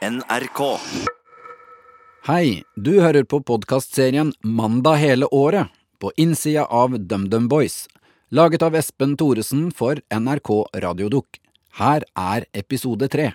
NRK. Hei, du hører på podkastserien Mandag hele året, på innsida av DumDum Boys, laget av Espen Thoresen for NRK Radiodukk. Her er episode tre.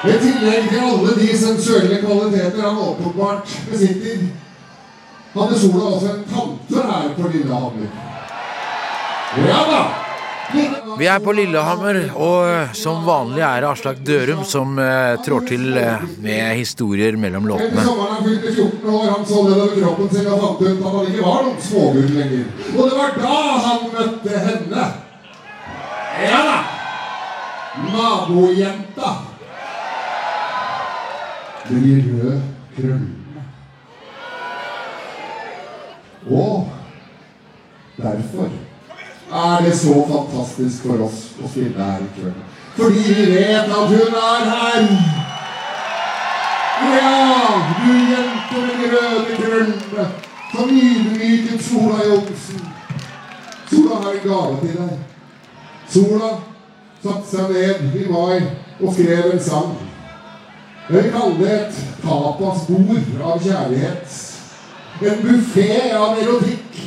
I tillegg til alle de sensuelle kvaliteter han åpenbart besitter, hadde Sola også en tante her på Lillehammer. Ja da! Vi er på Lillehammer, og som vanlig er det Aslak Dørum som eh, trår til eh, med historier mellom Etter låtene. sommeren han fylte 14 år, han så nedover kroppen sin og fant ut at han ikke var noen smågull lenger. Og det var da han møtte henne. Ja da! Nabojenta. De røde krølle. Og derfor er det så fantastisk for oss å spille her i kveld. Fordi vi vet at hun er her. Ja, du jente med de røde krøllene som ydmyket Sola Johnsen. Sola har en gave til deg. Sola satte seg ned i mai og skrev en sang. Jeg vil kalle det et tapasbord av kjærlighet. En buffé av erotikk.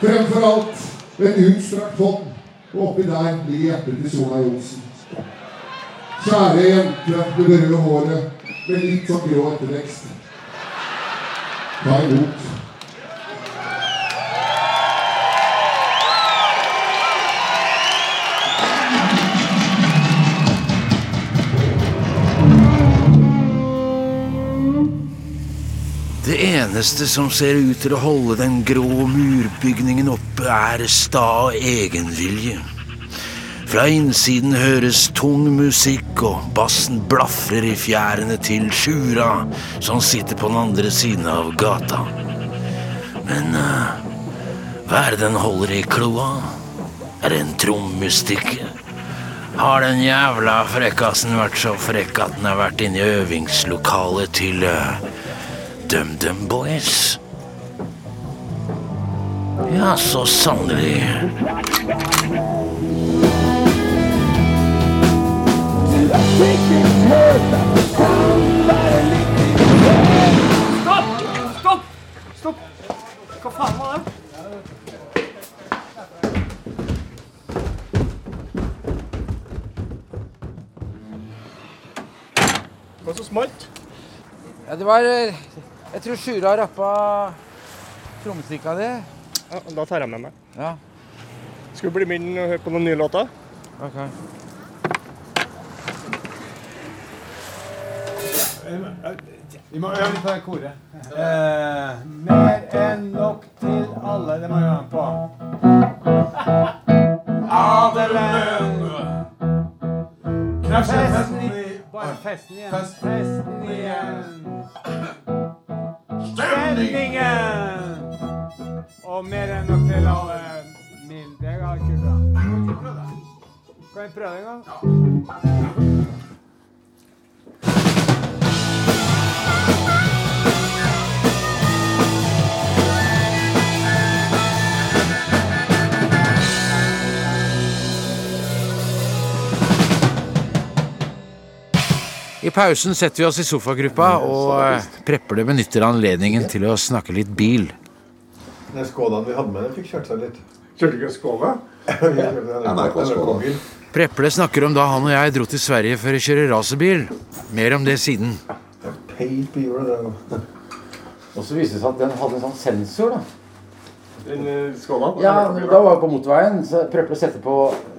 Fremfor alt en utstrakt hånd, og oppi der ligger hjertet til Sola Johnsen. Kjære jente med det røde håret med litt sånn grå ettervekst. Ta imot. Eneste som ser ut til å holde den grå murbygningen oppe, er sta egenvilje. Fra innsiden høres tung musikk, og bassen blafrer i fjærene til Sjura, som sitter på den andre siden av gata. Men eh, hva er det den holder i kloa? Er det en trommestikke? Har den jævla frekkasen vært så frekk at den har vært inne i øvingslokalet til uh, DumDum Boys? Ja, så sannelig. Stopp! Stopp! Stopp! Hva faen var det? Hva som smalt? Ja, det var eh, Jeg tror Sjura rappa trommestikka di. Ja, da tar jeg med meg. Ja, Skal vi bli med inn og høre på noen nye låter? ok. Vi må øve litt på det koret. Eh, mer enn nok til alle. Det må vi øve på. Adelen! Festen i Bare festen igjen. Festen vi prøve en gang? I pausen setter vi oss i sofagruppa, og eh, Preple benytter anledningen til å snakke litt bil. Den Skodaen vi hadde med, den fikk kjørt seg litt. Kjørte ikke Skåla? NRK-bil. Preple snakker om da han og jeg dro til Sverige for å kjøre racerbil. Mer om det siden. Og så viste det seg at den hadde en sånn sensor. da. Den Skåla? Ja, Da var jeg på motorveien, så å sette på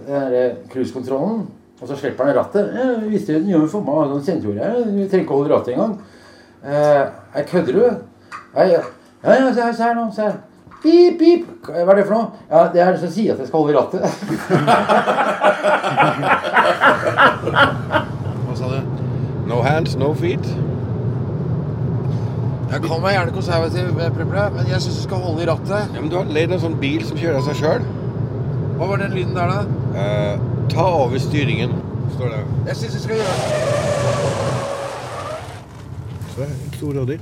den der cruisekontrollen. Og så slipper han rattet. Jeg visste den gjør for meg noen jeg. Du trenger ikke holde rattet engang. Eh, jeg kødder du? Ja, ja, ja, se her nå. Se her. Pip, pip. Hva er det for noe? Ja, Det er det som sier at jeg skal holde i rattet. Hva sa du? No hands, no feet. Jeg kan meg gjerne konservativ, men jeg syns du skal holde i rattet. Ja, men Du har leid en sånn bil som kjører av seg sjøl. Hva var den lyden der, da? ta over styringen. står det. Jeg syns du skal gjøre det. Så er det en stor rådyr.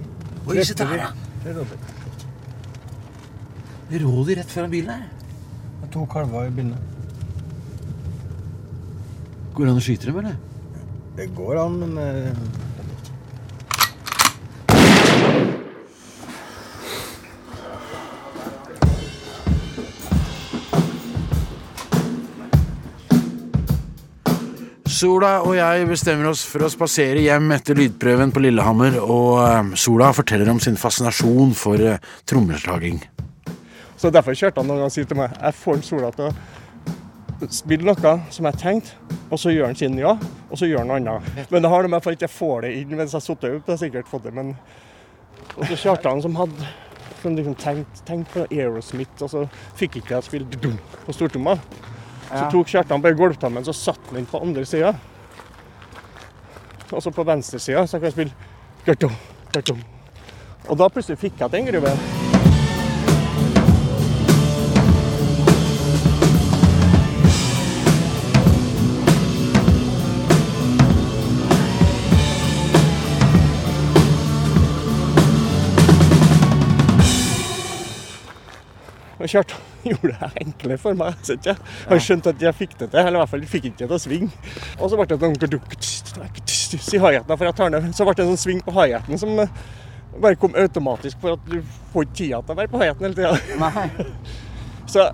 Oi, se der, ja. Det rådyr. Rådyr rett foran bilen her. Det er to kalver i bilene. Går det an å skyte dem, eller? Det går an, men eh, Sola og jeg bestemmer oss for å spasere hjem etter lydprøven på Lillehammer, og eh, Sola forteller om sin fascinasjon for uh, trommeslaging. Så derfor kjørte han noen ganger og sier til meg jeg får en Sola til å spille noe som jeg tenkte, og så gjør han sin ja, og så gjør han noe annet. Men det har det med for at jeg får det inn mens jeg sitter opp, det har jeg sikkert fått det, men Og så Kjartan som hadde som liksom tenkt, tenkt på Aerosmith, og så fikk ikke jeg spille dum på stortromma. Så tok Kjartan bare golftammen, så satte han den på andre sida. Og så på venstre så så kan jeg spille. Og da plutselig fikk jeg den gruven. Kjartan gjorde det enklere for meg. Så jeg. Han skjønte at jeg fikk det til, eller i hvert fall fikk ikke det til å svinge. Og så ble det sånn i hi-haten, for jeg tar ned. Så ble det en sånn sving på hi-haten som eh, bare kom automatisk, for at du får ikke tida til å være på hi-haten hele tida. Så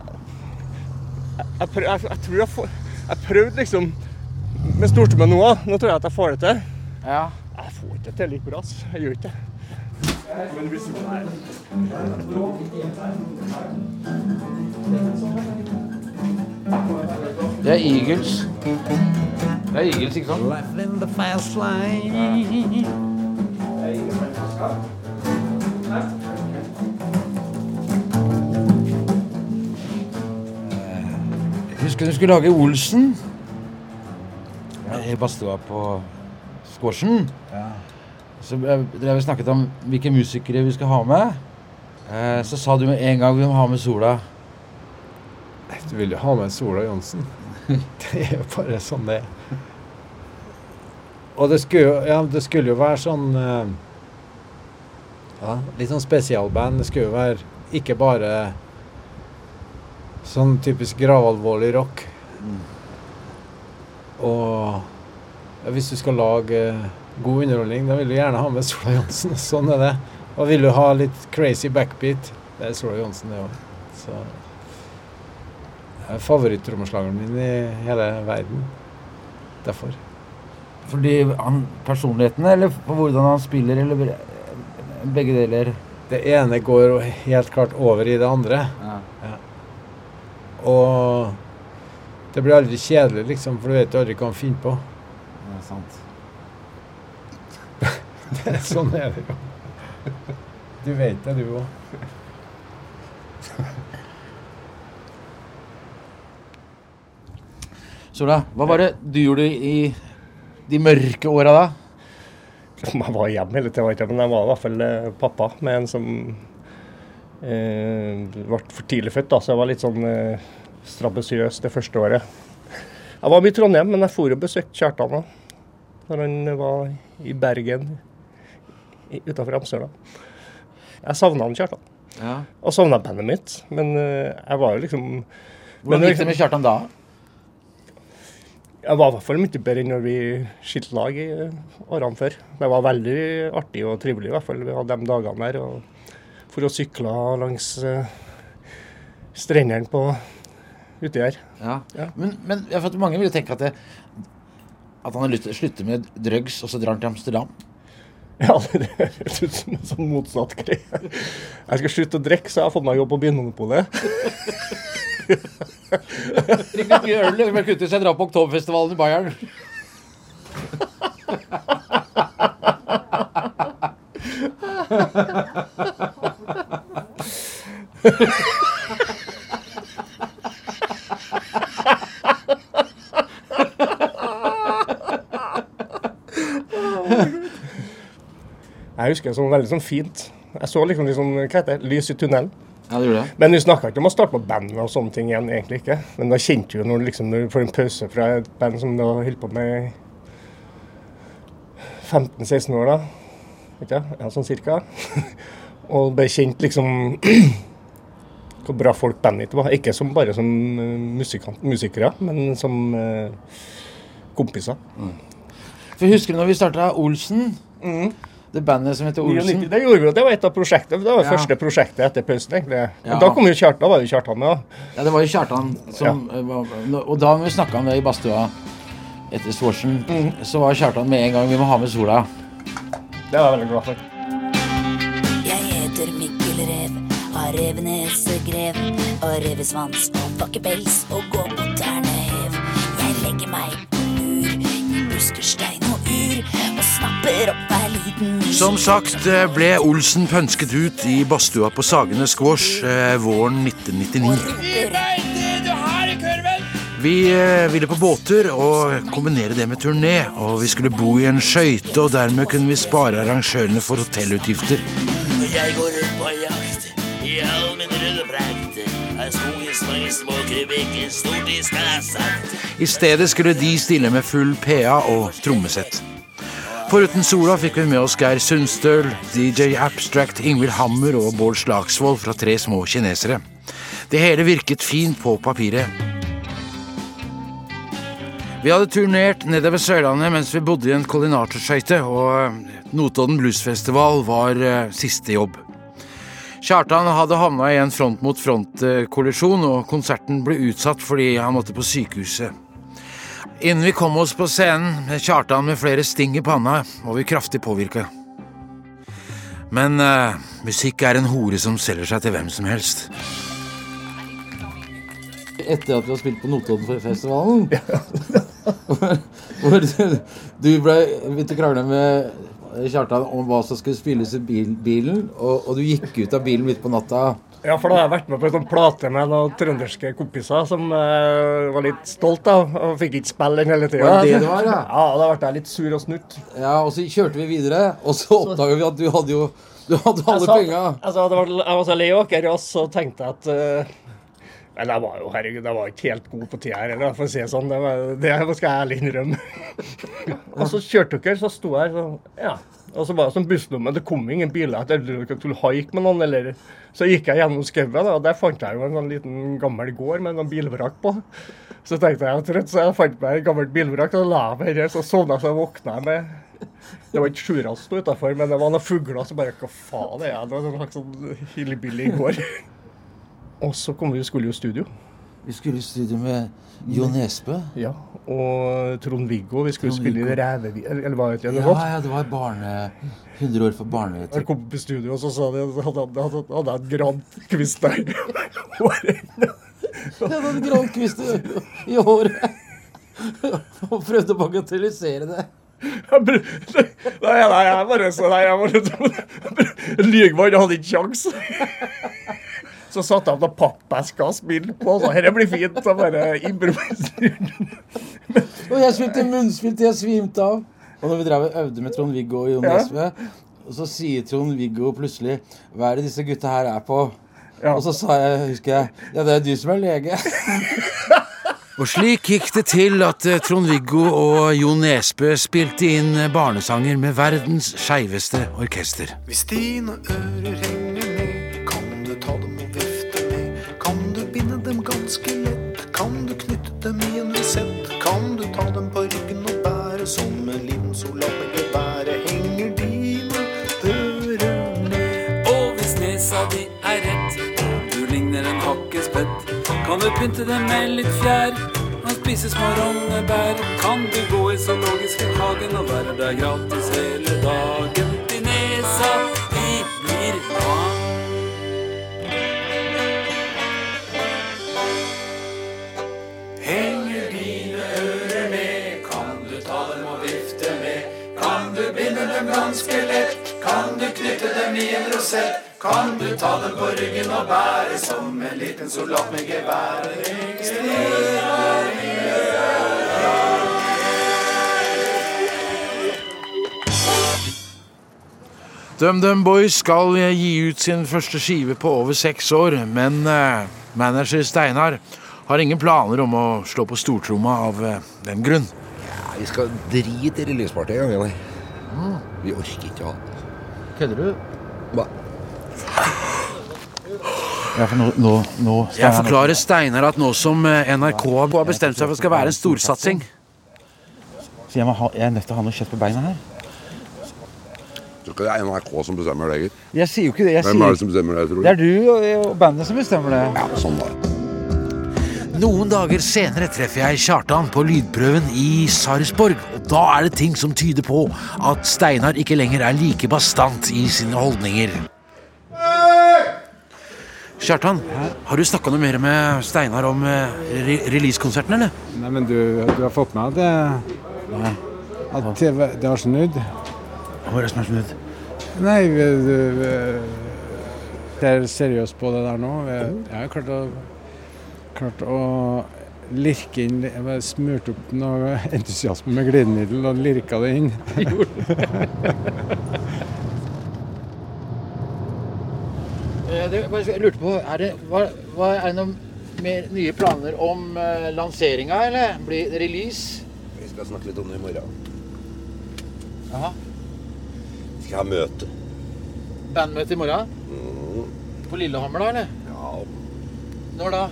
jeg, prøv, jeg, jeg tror jeg får Jeg prøvde liksom med stortrommen nå. Nå tror jeg at jeg får det til. Ja. Jeg får ikke til like bra. Jeg gjør ikke det. Men det er Eagles. Det er Eagles, ikke sant? Jeg Husker du skulle lage Olsen? Jeg bare stod på Squashen. Så drev vi snakket om hvilke musikere vi skal ha med. Eh, Så sa du med en gang vi må ha med Sola. Du vil jo ha med Sola Johnsen. Det er jo bare sånn det er. Og det skulle jo, ja, det skulle jo være sånn eh, ja, Litt sånn spesialband. Det skulle jo være ikke bare sånn typisk gravalvorlig rock. Og ja, hvis du skal lage god underholdning, da vil du gjerne ha med Sola Johnsen. Sånn er det. Og vil du ha litt crazy backbeat, det er Sola Johnsen, det òg. Så det er favorittrommeslageren min i hele verden. Derfor. Fordi han, personligheten, eller hvordan han spiller, eller begge deler? Det ene går helt klart over i det andre. Ja. Og det blir aldri kjedelig, liksom, for du vet aldri hva han finner på. Det er sant. sånn er det jo. Du vet det, du òg. Sola, hva var det du gjorde i de mørke åra da? Jeg var hjemme hele tida, men jeg var i hvert fall eh, pappa med en som eh, ble for tidlig født. da, Så jeg var litt sånn eh, strabasiøs det første året. Jeg var mye i Trondheim, men jeg for og besøkte Kjartan da når han var i Bergen utafor Amsterdam. Jeg savna Kjartan, Ja. og savna bandet mitt. Men eh, jeg var jo liksom Hvordan gikk det med Kjartan da? Jeg var i hvert fall mye bedre enn når vi skilte lag i eh, årene før. Det var veldig artig og trivelig, i hvert fall. Vi hadde de dagene der. Og for å sykle langs uh, strendene på uti her. Ja. Ja. Men, men mange vil jo tenke at, det, at han har lyst til å slutte med drugs, og så drar han til Amsterdam. Ja, det høres ut som en sånn motsatt greie. Jeg skal slutte å drikke, så jeg har fått meg jobb på Vinmonopolet. Drikker mye øl, men kutter seg dra på Oktoberfestivalen i Bayern. Jeg det som veldig sånn fint. Jeg så liksom, liksom hva heter det, lys i tunnelen. Ja, det gjorde det. Men vi snakka ikke om å starte på band og sånne ting igjen, egentlig ikke. Men da kjente vi jo når, liksom, når du får en pause fra et band som du har holdt på med i 15-16 år, da. Ikke? Ja, sånn cirka. og ble kjent liksom hvor bra folk bandet ditt var. Ikke som, bare som eh, musikant, musikere, men som eh, kompiser. For Husker du når vi starta Olsen? Det bandet som heter Olsen? 99, det gjorde vi. Det var et av prosjektene. Det var Ja. første prosjektet etter pausen, egentlig. Men Ja. da kom jo Kjartan, da var jo Kjartan med. da. Ja, det var jo Kjartan som ja. var Og da vi snakka om det i badstua etter Swarsen, så var Kjartan med en gang vi må ha med Sola. Det var jeg veldig glad for. Jeg heter Mikkel Rev, har revenesegrev og revesvans og bakkepels og går på tærne hev. Jeg legger meg på mur i busker, stein og ur og opp hver liten. Som sagt eh, ble Olsen pønsket ut i badstua på Sagene Squash eh, våren 1999. Vi eh, ville på båter og kombinere det med turné, og vi skulle bo i en skøyte, og dermed kunne vi spare arrangørene for hotellutgifter. Jeg går ut på jakt i all min røde prakt. Her skogens mange små krybikker, stort de skal ha sagt. I stedet skulle de stille med full PA og trommesett. Foruten Sola fikk vi med oss Geir Sundstøl, DJ Abstract, Ingvild Hammer og Bård Slagsvold fra Tre små kinesere. Det hele virket fint på papiret. Vi hadde turnert nedover Sørlandet mens vi bodde i en koordinatorskøyte, og eh, Notodden Bluesfestival var eh, siste jobb. Kjartan hadde havna i en front-mot-front-kollisjon, og konserten ble utsatt fordi han måtte på sykehuset. Innen vi kom oss på scenen, med Kjartan med flere sting i panna, var vi kraftig påvirka. Men uh, musikk er en hore som selger seg til hvem som helst. Etter at vi har spilt på Notoddenfestivalen. hvor hvor du, du ble begynte å krangle med Kjartan om hva som skulle spilles i bil, bilen, og, og du gikk ut av bilen midt på natta. Ja, for da har jeg vært med på en sånn plate med noen trønderske kompiser som eh, var litt stolt da, og fikk ikke spille den hele tida. Var, ja? Ja, da ble jeg litt sur og snutt. Ja, Og så kjørte vi videre, og så oppdaga vi at du hadde jo Du hadde alle Altså, penga. altså, var, jeg var så lei åker, og så tenkte jeg at uh, Men jeg var jo herregud, jeg var ikke helt god på tida her, eller for å si det sånn. Det, var, det skal jeg ærlig innrømme. og så kjørte dere, så sto jeg så Ja. Og så var det sånn bussnummer, det kom ingen biler. Jeg trodde dere skulle haike med noen, eller Så gikk jeg gjennom skauen, og der fant jeg jo en sånn liten gammel gård med noen bilvrak på. Så tenkte jeg at rett, så jeg fant meg et gammelt bilvrak, og la meg her, så sovna jeg, så våkna jeg med det var ikke sjura som sto utafor, men det var noen fugler som bare Hva faen er jeg? Det var en slags sånn hillbilly gård. Og så kom vi, skulle jo i studio. Vi skulle i studio med Jo Nesbø. Ja. Og Trond Viggo. Vi skulle Trond spille i. Rævevi... Eller hva het det? Ja, Ja, ja, det var barne... 100 år for barne... Jeg kom på studio, og så sa de at han hadde, en Grand kvist der. Jeg hadde en grankvist i, i håret. Og prøvde å bagatellisere det. Nei, nei, jeg bare så Nei, Lygmann hadde ikke kjangs. Så satte han noen pappesker og spilte på, så dette blir fint. Så bare improviserte. Og jeg spilte munnspill til jeg svimte av. Og når vi drev og øvde med Trond-Viggo og Jon Ja. Nesbø, og så sier Trond-Viggo plutselig Hva er det disse gutta her er på? Ja. Og så sa jeg, husker jeg, ja, det er du som er lege. Og slik gikk det til at eh, Trond-Viggo og Jo Nesbø spilte inn eh, barnesanger med verdens skeiveste orkester. Hvis dine ører pynte dem med litt fjær og spise små rognebær. Kan du gå i zoologisk hagen og være der gratis hele dagen De nesa de blir lang. Henger dine ører med, kan du ta dem og vifte med. Kan du binde dem ganske lett, kan du knytte dem i en rosett. Kan du ta dem på ryggen og bære som en liten soldat med gevær. DumDum Boys skal gi ut sin første skive på over seks år, men eh, manager Steinar har ingen planer om å slå på stortromma av eh, den grunn. Vi skal drite i releaseparty en gang, eller? Vi orker ikke å ha Kødder du? Hva? Ja, for nå, nå, nå Jeg forklarer Steinar at nå som eh, NRK har bestemt seg for at det skal være en storsatsing Så jeg, må ha, jeg er nødt til å ha noe kjøtt på beina her. Jeg tror ikke det er NRK som bestemmer det, gitt. Jeg sier jo ikke det. Jeg Hvem sier, er det som bestemmer det, tror du? det er du og, og bandet som bestemmer det. Ja, sånn da. Noen dager senere treffer jeg Kjartan på lydprøven i Sarpsborg, og da er det ting som tyder på at Steinar ikke lenger er like bastant i sine holdninger. Kjartan, har du snakka noe mer med Steinar om eh, re releasekonserten, eller? Nei, men du, du har fått med at det, at TV, det har snudd? Hva er det som har snudd? Nei, vi, vi, vi ser seriøst på det der nå. Jeg har klart å, klart å lirke inn Jeg smurte opp noe entusiasme med glidemiddel og lirka det inn. Jeg lurte på, er det, hva, hva, er det noen mer nye planer om uh, lanseringa, eller? Blir det release? Vi skal snakke litt om det i morgen. Jaha. Vi skal ha møte. Bandmøte i morgen? Mm. På Lillehammer, da, eller? Ja. Når da?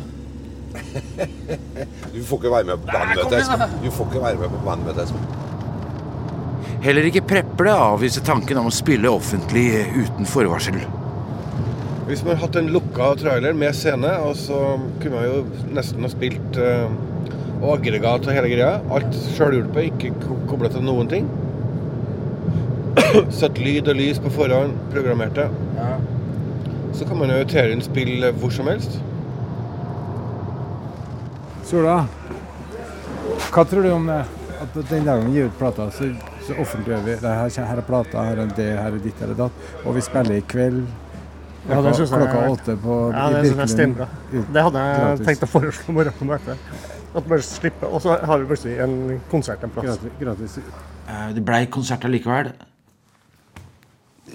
Du får ikke være med på bandmøtet. Espen. Du får ikke være med på bandmøtet, Espen. Heller ikke Preple avviser tanken om å spille offentlig uten forvarsel. Hvis man hadde hatt en lukka trailer med scene, og så kunne man jo nesten ha spilt eh, og aggregat og hele greia. Alt sjølhjulpet, ikke kobla til noen ting. Satt lyd og lys på forhånd, programmerte. Ja. Så kan man jo tere inn spill hvor som helst. Sola, hva tror du om det? At den dagen vi gir ut plata, så, så offentliggjør vi det her, her er plata, her er det, her er ditt, her er datt. Og vi spiller i kveld. Ja, det syns jeg- klokka åtte på Ja, det synes jeg er. Ut- Det hadde jeg gratis. tenkt å foreslå morgen på møtet. At bare slippe, Og så har vi plutselig en konsert en plass. Gratis. gratis. Eh, Det blei konsert allikevel.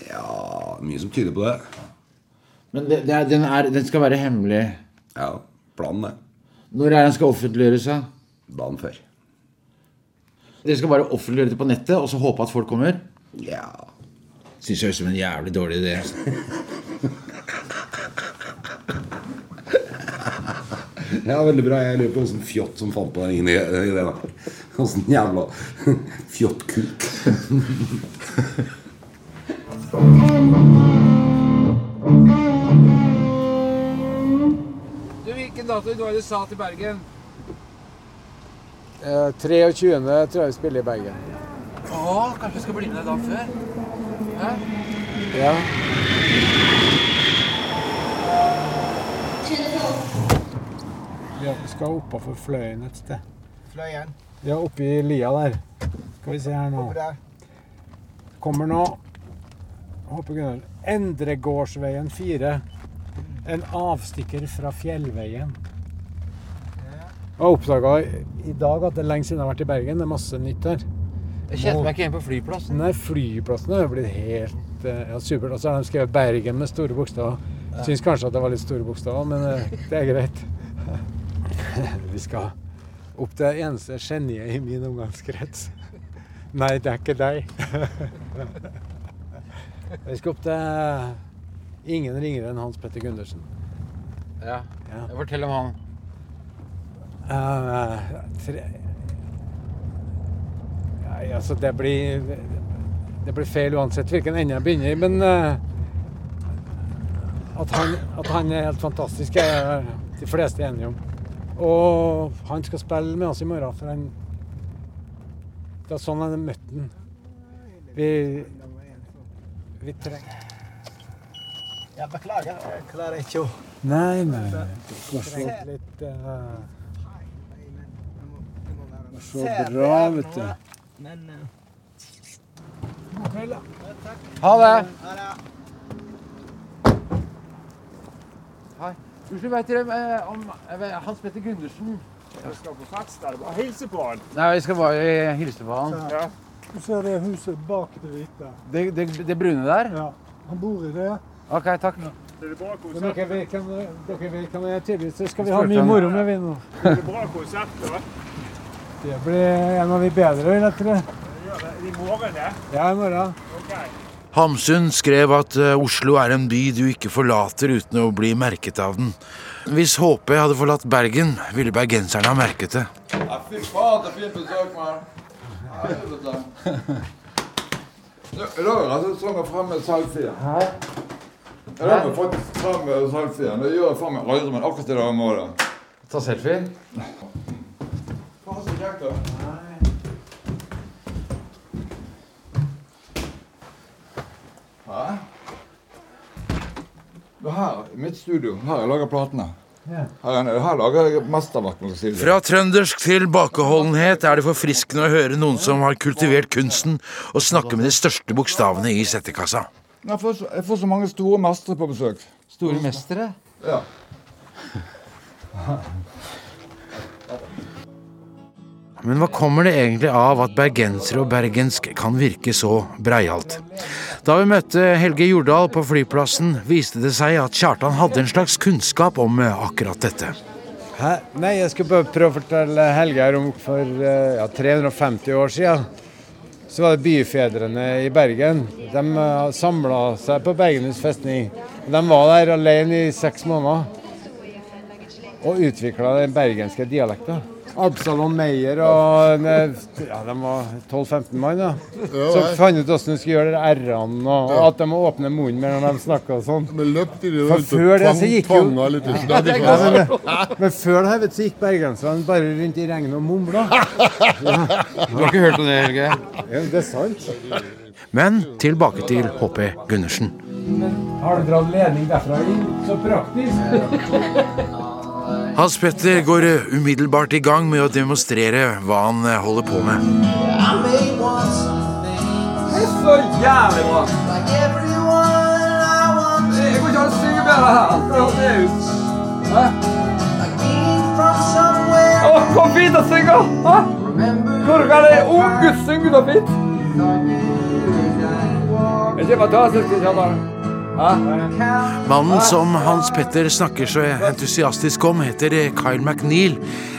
Ja, mye som tyder på det. Men det, det er, den, er, den skal være hemmelig. Ja, planen er. Når er den skal offentliggjøres? da? Dagen før. Dere skal bare offentliggjøre det på nettet og så håpe at folk kommer? Ja. Syns jeg høres ut som en jævlig dårlig idé. Ja, veldig bra. Jeg lurer på åssen fjott som fant på den inn i, i det. da. Åssen jævla fjottkuk. Du, Hvilken dato var det du sa til Bergen? Eh, 23. tror jeg vi spiller i Bergen. Å, kanskje vi skal bli med deg dagen før? Hæ? Ja. Vi skal oppafor Fløyen et sted. Fløyen? Ja, oppi lia der. Skal vi se her nå. Kommer nå. Håper Gunnar. Endregårdsveien 4. En avstikker fra Fjellveien. Jeg har oppdaga i dag at det er lenge siden jeg har vært i Bergen. Det er masse nytt her. Jeg kjente meg ikke igjen på flyplassen. Nei, flyplassen er jo blitt helt eh, ja, supert. Og så har de skrevet 'Bergen' med store bokstaver. Syns kanskje at det var litt store bokstaver, men eh, det er greit. Vi skal opp til det eneste geniet i min omgangskrets. Nei, det er ikke deg. Vi skal opp til ingen ringere enn Hans Petter Gundersen. Ja. Ja. Fortell om han. Uh, tre... Nei, altså, det blir Det blir feil uansett hvilken ende jeg begynner i, men uh, at, han, at han er helt fantastisk, er de fleste enige om. Og han skal spille med oss i morgen, for han Det er sånn jeg har møtt den. Vi Vi trenger Jeg beklager, jeg klarer ikke å Nei, var litt uh, Så bra, vet du. Men Ha det! Hei. Unnskyld, veit dere eh, om eh, Hans Petter Gundersen? Jeg skal på fest der. Bare hilse på han. Nei, vi skal bare hilse på han. Ja. Du ser det huset bak det hvite. Det, det, det brune der? Ja. Han bor i det. OK, takk. Det er bra Men dere vet hvem dere vet hvem jeg er så skal vi ha mye moro med vi nå. Det er bra konsert da. Det blir en av de bedre, vil jeg tro. I morgen, det. Ja, i morgen. Hamsun skrev at eh, Oslo er en by du ikke forlater uten å bli merket av den. Hvis HP hadde forlatt Bergen, ville bergenserne ha merket det. Ja, fy faen, så fint besøk, mann. Helvete. I dag er det sånn å fremme selfie. I dag er selfie. Det gjør jeg faen meg aldri, men akkurat i det. Ta selfie? Faen, så kjekt, da. Her i mitt studio. Her jeg lager platene. Her, her lager jeg mesterverk. si. Fra trøndersk til bakeholdenhet er det forfriskende å høre noen som har kultivert kunsten, og snakke med de største bokstavene i settekassa. Jeg får, så, jeg får så mange store mestere på besøk. Store mestere? Ja. Men hva kommer det egentlig av at bergensere og bergensk kan virke så breialt? Da vi møtte Helge Jordal på flyplassen, viste det seg at Kjartan hadde en slags kunnskap om eh, akkurat dette. Hæ? Nei, jeg skulle bare prøve å fortelle Helge her om for eh, ja, 350 år siden. Så var det byfedrene i Bergen. De samla seg på Bergenhus festning. De var der alene i seks måneder og utvikla den bergenske dialekten. Absalon Meyer og ja, de var 12-15 mann. Ja, Så fant ut hvordan de skulle gjøre de r-ene, og Ja. at de må åpne munnen mer når de snakker og sånn. Men løpte de For før det så gikk jo men, men før det her vet du, så gikk bergenserne bare rundt i regnet og mumla. Du har ikke hørt om det, Helge? Ja, det er sant. Men tilbake til HP Gundersen. Har du dratt ledning derfra inn? Så praktisk. Hans Petter går eh, umiddelbart i gang med å demonstrere hva han eh, holder på med. Det er så jævlig bra. Jeg går ikke an å synge bedre her. Det høres ut. Hæ? Hvor fint å synge! Hæ? Hvor kan det unge synge så fint? Er ikke fantastisk, Kjartan? Mannen som Hans Petter snakker så entusiastisk om, heter Kyle McNeil.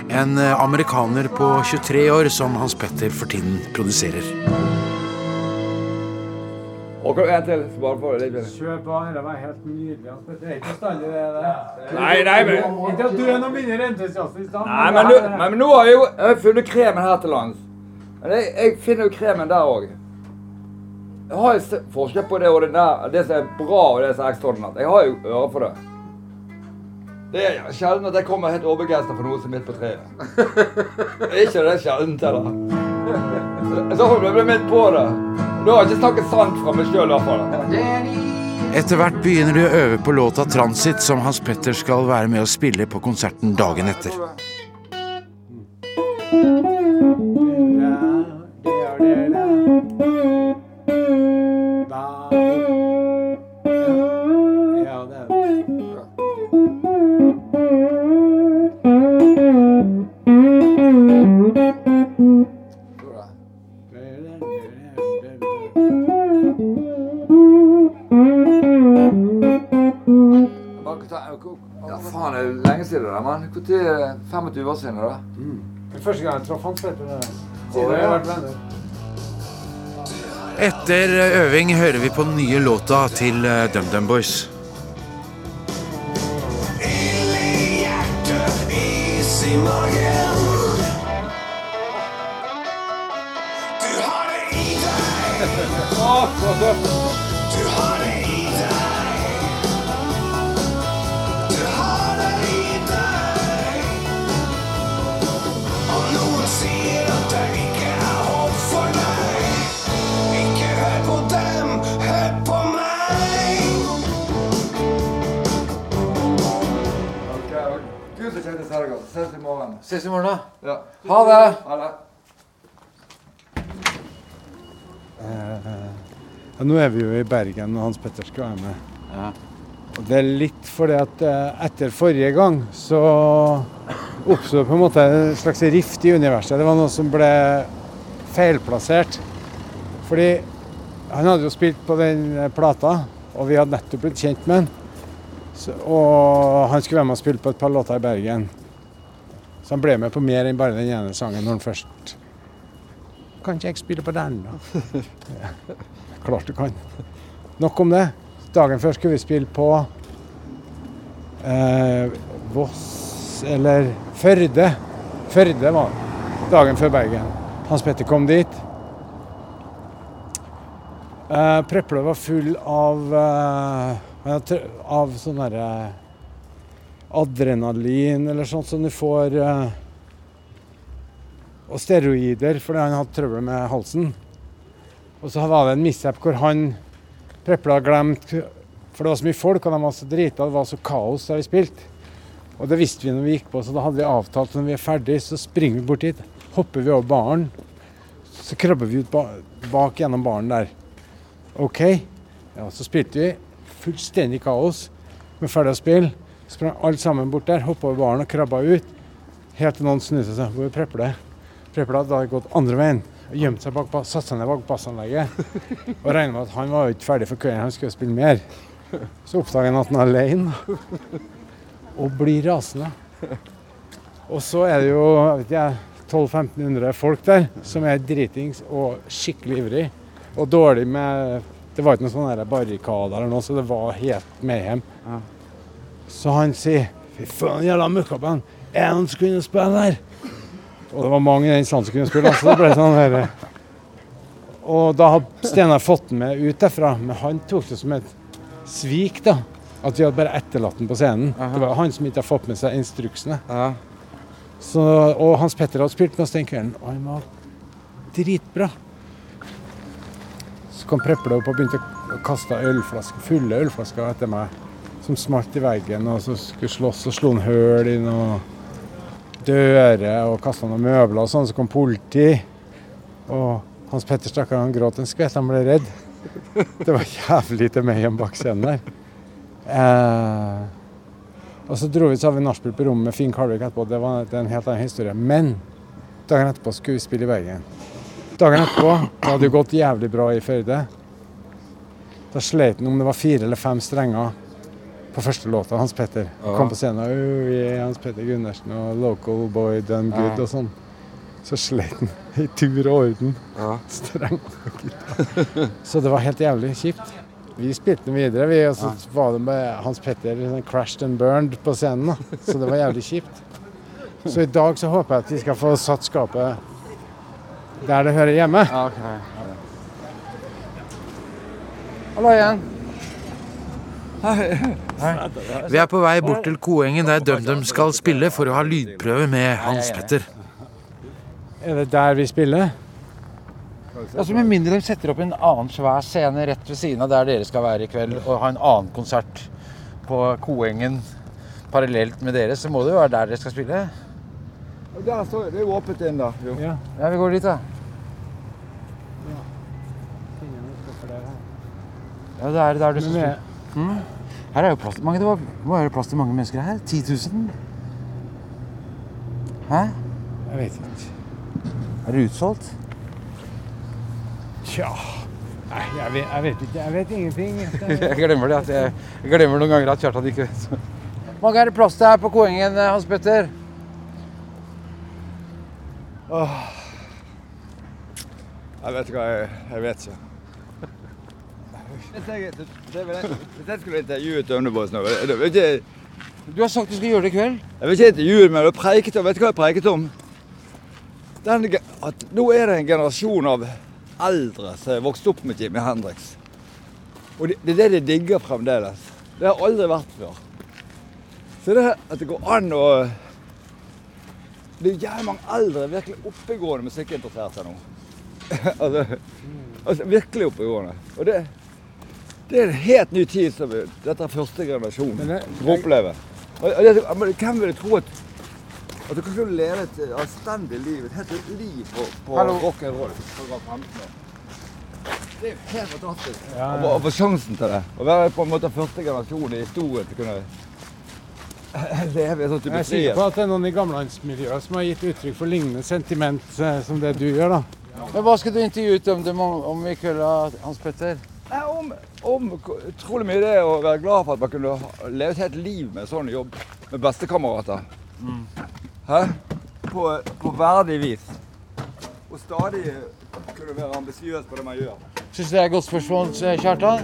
En eh, amerikaner på 23 år som Hans Petter for tiden produserer. Og en til, bare for litt Kjør på, det var helt nydelig. Det er ikke bestandig det. Nei, nei, men- Ikke at du er noe mindre entusiastisk. Nei, men, men nå har jeg jo funnet kremen her til lands. Men jeg, jeg finner jo kremen der òg. Jeg har jo forskjell på det ordinære, det som er bra og det som er ekstraordinært. Jeg har jo øre for det. Det er sjelden at jeg kommer helt overbegeistra for noe som er midt på treet. Er ikke det sjeldent, eller? Så får jeg bli midt på det. Da har jeg ikke snakket sant fra meg sjøl, i hvert fall. Etter hvert begynner de å øve på låta 'Transit', som Hans Petter skal være med å spille på konserten dagen etter. Det mann. Når? 25 år siden, da? Det er første gang jeg traff Hans Petter. det. Siden har vært venner. Etter øving hører vi på den nye låta til eh, DumDum Boys. Du har det i deg. Du har det Godt. Ses i morgen. Ses i morgen, da. Ja. Ha det. Ha det. Ja, nå er vi jo i Bergen, og Hans Petter skal være med. Og det er litt fordi at eh, etter forrige gang så oppsto det på en måte en slags rift i universet. Det var noe som ble feilplassert. Fordi han hadde jo spilt på den eh, plata, og vi hadde nettopp blitt kjent med han. Så, og han skulle være med og spille på et par låter i Bergen. Så han ble med på mer enn bare den ene sangen når han først Kan ikke jeg spille på den, da? Ja. Klart du kan. Nok om det. Dagen før skulle vi spille på eh, Voss eller Førde. Førde var det. Dagen før Bergen. Hans Petter kom dit. Eh, Prepple var full av eh, av sånn derre adrenalin eller sånt som du får eh, Og steroider fordi han hadde trøbbel med halsen. Og så var det en mishap hvor han Prepla og glemt For det var så mye folk, og de var så drita, det var så kaos da vi spilte. Og det visste vi når vi gikk på, så da hadde vi avtalt at når vi er ferdig, så springer vi bort dit. Hopper vi over baren. Så krabber vi ut ba bak gjennom baren der. OK. Ja, så spilte vi. Fullstendig kaos. Vi er ferdig å spille. Sprang alle sammen bort der, hoppa over baren og krabba ut. Helt til noen snudde seg. Hvor er Prepla? Prepla hadde gått andre veien. og Gjemt seg bak, satt seg ned bak bassanlegget. Og regna med at han var ikke ferdig for kvelden, han skulle spille mer. Så oppdager han at han er alene. Og blir rasende. Og så er det jo jeg vet jeg, 1200-1500 folk der som er dritings og skikkelig ivrig. Og dårlig med Det var ikke noen sånne barrikader eller noe, så det var helt mayhem. Så han sier Fy faen, jævla møkkaband. Er noen som kunne spille her? Og det var mange i den salen som kunne spille, så det ble sånn der Og da hadde Steinar fått den med ut derfra, men han tok det som et svik, da. At vi hadde bare etterlatt den på scenen. Det var han som ikke har fått med seg instruksene. Så, og Hans Petter hadde spilt med oss den kvelden, og han var dritbra. Så kom Prepple opp og begynte å kaste ølflasker, fulle ølflasker etter meg, som smalt i veggen, og så skulle slåss og slo en høl i noen dører og kasta noen møbler og sånn. Så kom politi, og Hans Petter stakkar, han gråt en skvett, han ble redd. Det var jævlig til meg igjen bak scenen der. Eh, og så dro vi så har vi nachspiel på rommet med Finn Kalvik etterpå. Det var en helt annen historie. Men dagen etterpå skulle vi spille i Bergen. Dagen etterpå det hadde jo gått jævlig bra i Førde. Da sleit han om det var fire eller fem strenger på første låta. Hans Petter Ja. kom på scenen og «Oh, Hans Petter Gundersen og Local Boy Done Good Ja. og sånn. Så slet han i tur og orden. Ja. Streng og gitar. Så det var helt jævlig kjipt. Vi spilte den videre, vi, og så var det med Hans Petter sånn crashed and burned på scenen. Da. Så det var jævlig kjipt. Så i dag så håper jeg at vi skal få satt skapet der det hører hjemme. Hallo igjen. Vi er på vei bort til Koengen der DumDum skal spille for å ha lydprøve med Hans Petter. Er det der vi spiller? Altså Med mindre de setter opp en annen svær scene rett ved siden av der dere skal være i kveld, og ha en annen konsert på Koengen parallelt med dere, så må det jo være der dere skal spille. Der står det er jo åpent da. Ja. Ja, vi går dit, da. Ja, det er der du skal spille. Mm. Her er jo plass til mange. Det var, må være plass til mange mennesker her. 10 000? Hæ? Jeg vet ikke. Er det utsolgt? Tja Nei, jeg vet, jeg vet ikke. Jeg vet ingenting. Jeg glemmer det. At jeg, jeg glemmer noen ganger at Kjartan ikke vet. Hvor mange er det plass til her på Koengen, eh, Hans Petter? Åh. Jeg vet ikke hva jeg, jeg vet ikke. Hvis jeg, hvis jeg skulle intervjue Tømneboys nå det- det- vet ikke, Du har sagt du skal gjøre det i kveld. Jeg vil ikke intervjue, men jeg preiket om, vet du hva jeg preiket om? Den, at nå er det en generasjon av eldre som har vokst opp med Jimmy Hendrix. Og det, det er det de digger fremdeles. Det har aldri vært før. Så det at det går an å Det er jævlig mange eldre, virkelig oppegående musikkinteresserte nå. altså, altså virkelig oppegående. Og det, det er en helt ny tid som vi- dette er første generasjon Men det- får oppleve. Men hvem ville tro at at du kan leve et eh, anstendig liv, et helt liv på, på Hallo. rock and roll for å være 15 år. Det er jo helt fantastisk Ja, å ja. få- å få sjansen til det. Å være på en måte første generasjon i historien til å kunne leve i en sånn type Jeg er sikker på at det er noen i gamlelandsmiljøet som har gitt uttrykk for lignende sentiment eh, som det du gjør. da. Men hva skal du intervjue ut om, om i kveld, Hans Petter? Nei, om, om utrolig mye det å være glad for at man kunne leve et helt liv med sånn jobb med bestekamerater. Hæ? På, på verdig vis. Og stadig kunne være ambisiøs på det man gjør. Syns du det er et godt spørsmål, Kjartan?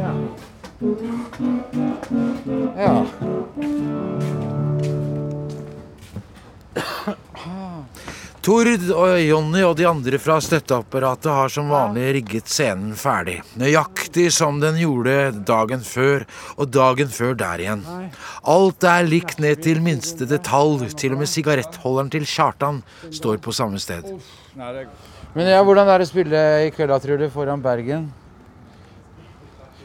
Ja. Ja. Tord og Jonny og de andre fra støtteapparatet har som vanlig rigget scenen ferdig. Nøyaktig som den gjorde dagen før, og dagen før der igjen. Alt er likt ned til minste detalj. Til og med sigarettholderen til Kjartan står på samme sted. Men ja, hvordan er det å spille i kveld, tror du, foran Bergen?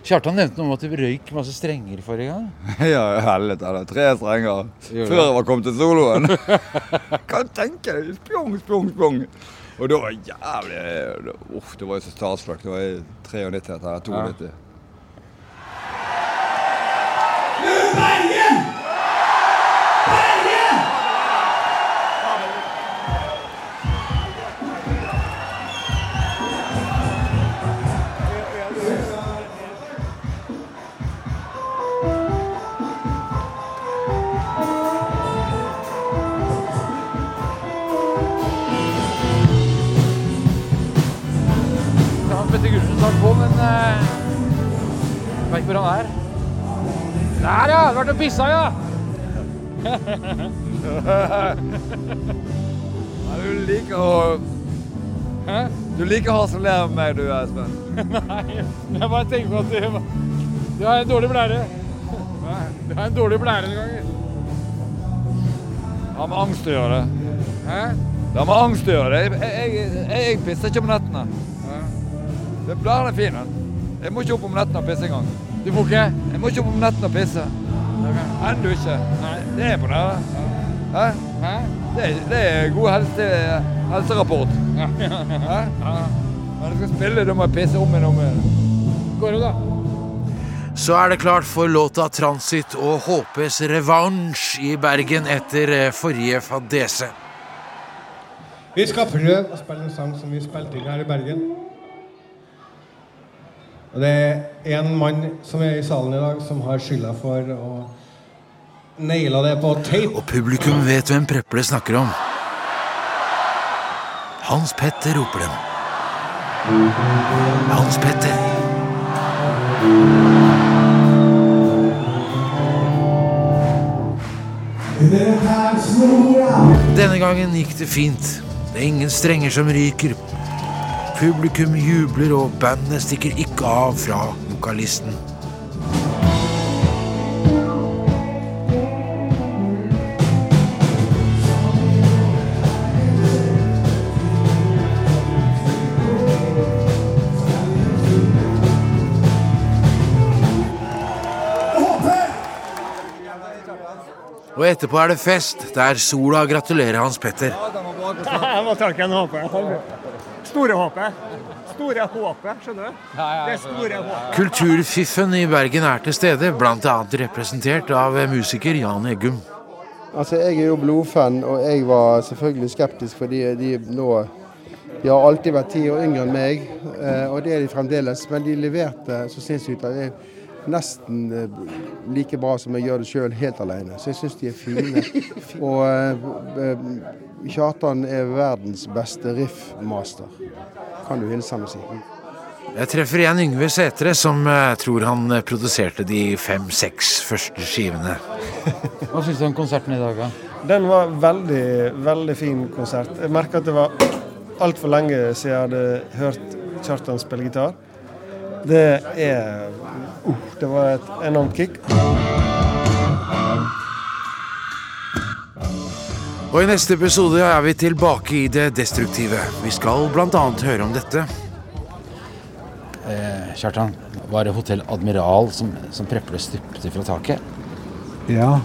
Kjartan nevnte noe om at du røyk masse strenger forrige gang. Ja, helvete. Tre strenger før jeg var kommet til soloen. kan tenke deg. Spjong, spjong, spjong. Og da var jævlig Uff, det var jo så starstruck. Det var i 93 eller 92. Bergen! Du pissa, ja! Ja, du liker å Hæ? Du liker å harselere med meg, du, Espen. Nei, jeg bare tenker på at du, du har en dårlig blære. Du har en dårlig blære noen ganger. Det har med angst å gjøre. Hæ? Det har med angst å gjøre. Jeg, jeg, jeg, jeg pisser ikke om nettene. Det blæren er fin. Jeg må ikke opp om nettene og pisse engang. Du får ikke? Jeg må ikke opp om nettene og pisse. Ennå ikke. Det er imponerende. Hæ? Det, er- det er god helse, helserapport. Hæ? Når du skal spille, da må jeg pisse om igjen og om igjen. Går det, da? Så er det klart for låta 'Transit' og HPs revansj i Bergen etter eh, forrige fadese. Vi skal prøve å spille en sang som vi spilte inn her i Bergen. Og det er en mann som er i salen i dag, som har skylda for å naila det på tape. Og publikum vet hvem Preple snakker om. Hans Petter roper dem. Hans Petter. Denne gangen gikk det fint. Det er ingen strenger som ryker. Publikum jubler, og bandet stikker ikke av fra vokalisten. Og etterpå er det fest, der Sola gratulerer Hans Petter. Jeg må takke en håpet. Store håpet. Store håpet, skjønner du? Det store håpet. Kulturfiffen i Bergen er til stede, bl.a. representert av musiker Jan Eggum. Altså, Jeg er jo blodfan, og jeg var selvfølgelig skeptisk fordi de nå De har alltid vært ti år yngre enn meg, eh, og det er de fremdeles. Men de leverte så sinnssykt. Det er nesten eh, like bra som jeg gjør det sjøl, helt alene. Så jeg syns de er fine. Og eh, eh, Kjartan er verdens beste riffmaster. Kan du hilse ham og si. Jeg treffer igjen Yngve Sætre, som jeg tror han produserte de fem-seks første skivene. Hva syns du om konserten i dag, da? Den var veldig, veldig fin konsert. Jeg merka at det var altfor lenge siden jeg hadde hørt Kjartan spille gitar. Det er uh, Det var et enormt kick. Og i neste episode er vi tilbake i det destruktive. Vi skal bl.a. høre om dette. Eh, Kjartan, var det Hotell Admiral som, som Preple stupte fra taket? Ja.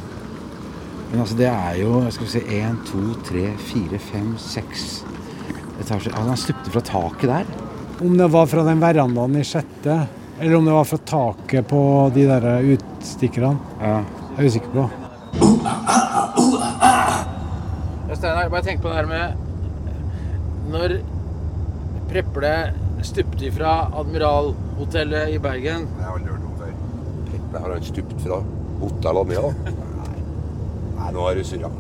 Men altså, det er jo skal vi se, én, to, tre, fire, fem, seks etasjer. Altså, han stupte fra taket der. Om det var fra den verandaen i sjette, eller om det var fra taket på de der utstikkerne. Ja. Jeg er usikker på. Ja, Steinar, bare tenk på det her med Når Preple stupte fra Admiralhotellet i Bergen. Jeg har aldri hørt om før. Preple har han stupt fra hotell Admiral? Nei. Nei, nå har du surra.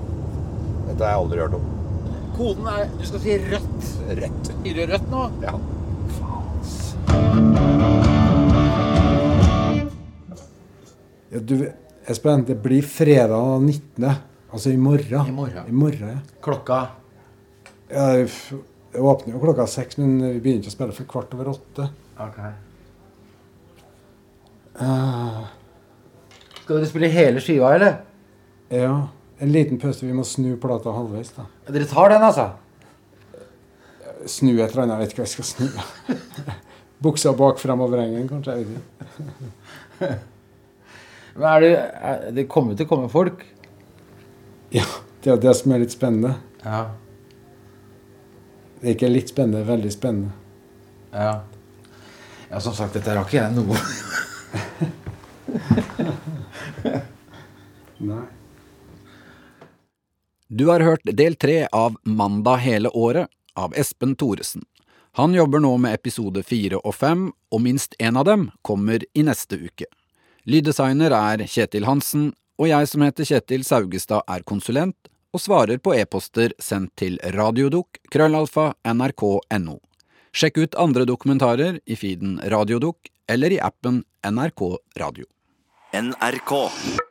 Dette har jeg aldri hørt om. Koden er Du skal si rødt. Rødt. Sier du rødt nå? Ja. Ja, du, Espen, det blir fredag 19. Altså i morgen. I morgen. I morgen ja. Klokka? Ja, det åpner jo klokka seks, men vi begynner ikke å spille for kvart over åtte. Ok. Uh, Skal dere spille hele skiva, eller? ja. En liten pause. Vi må snu plata halvveis, da. Dere tar den, altså? Snu et eller annet. Jeg vet ikke hva jeg skal snu. Buksa bak fremover-engen, kanskje. Jeg vet ikke. Men er det, er, det kommer til å komme folk? Ja, det er det som er litt spennende. Ja. Det er ikke litt spennende, veldig spennende. Ja. Ja, som sagt, dette rakk jeg noe. Nei. Du har hørt del tre av Mandag hele året av Espen Thoresen. Han jobber nå med episode fire og fem, og minst én av dem kommer i neste uke. Lyddesigner er Kjetil Hansen, og jeg som heter Kjetil Saugestad er konsulent og svarer på e-poster sendt til radiodukk krøllalfa nrk.no. Sjekk ut andre dokumentarer i feeden Radiodukk eller i appen NRK Radio. NRK.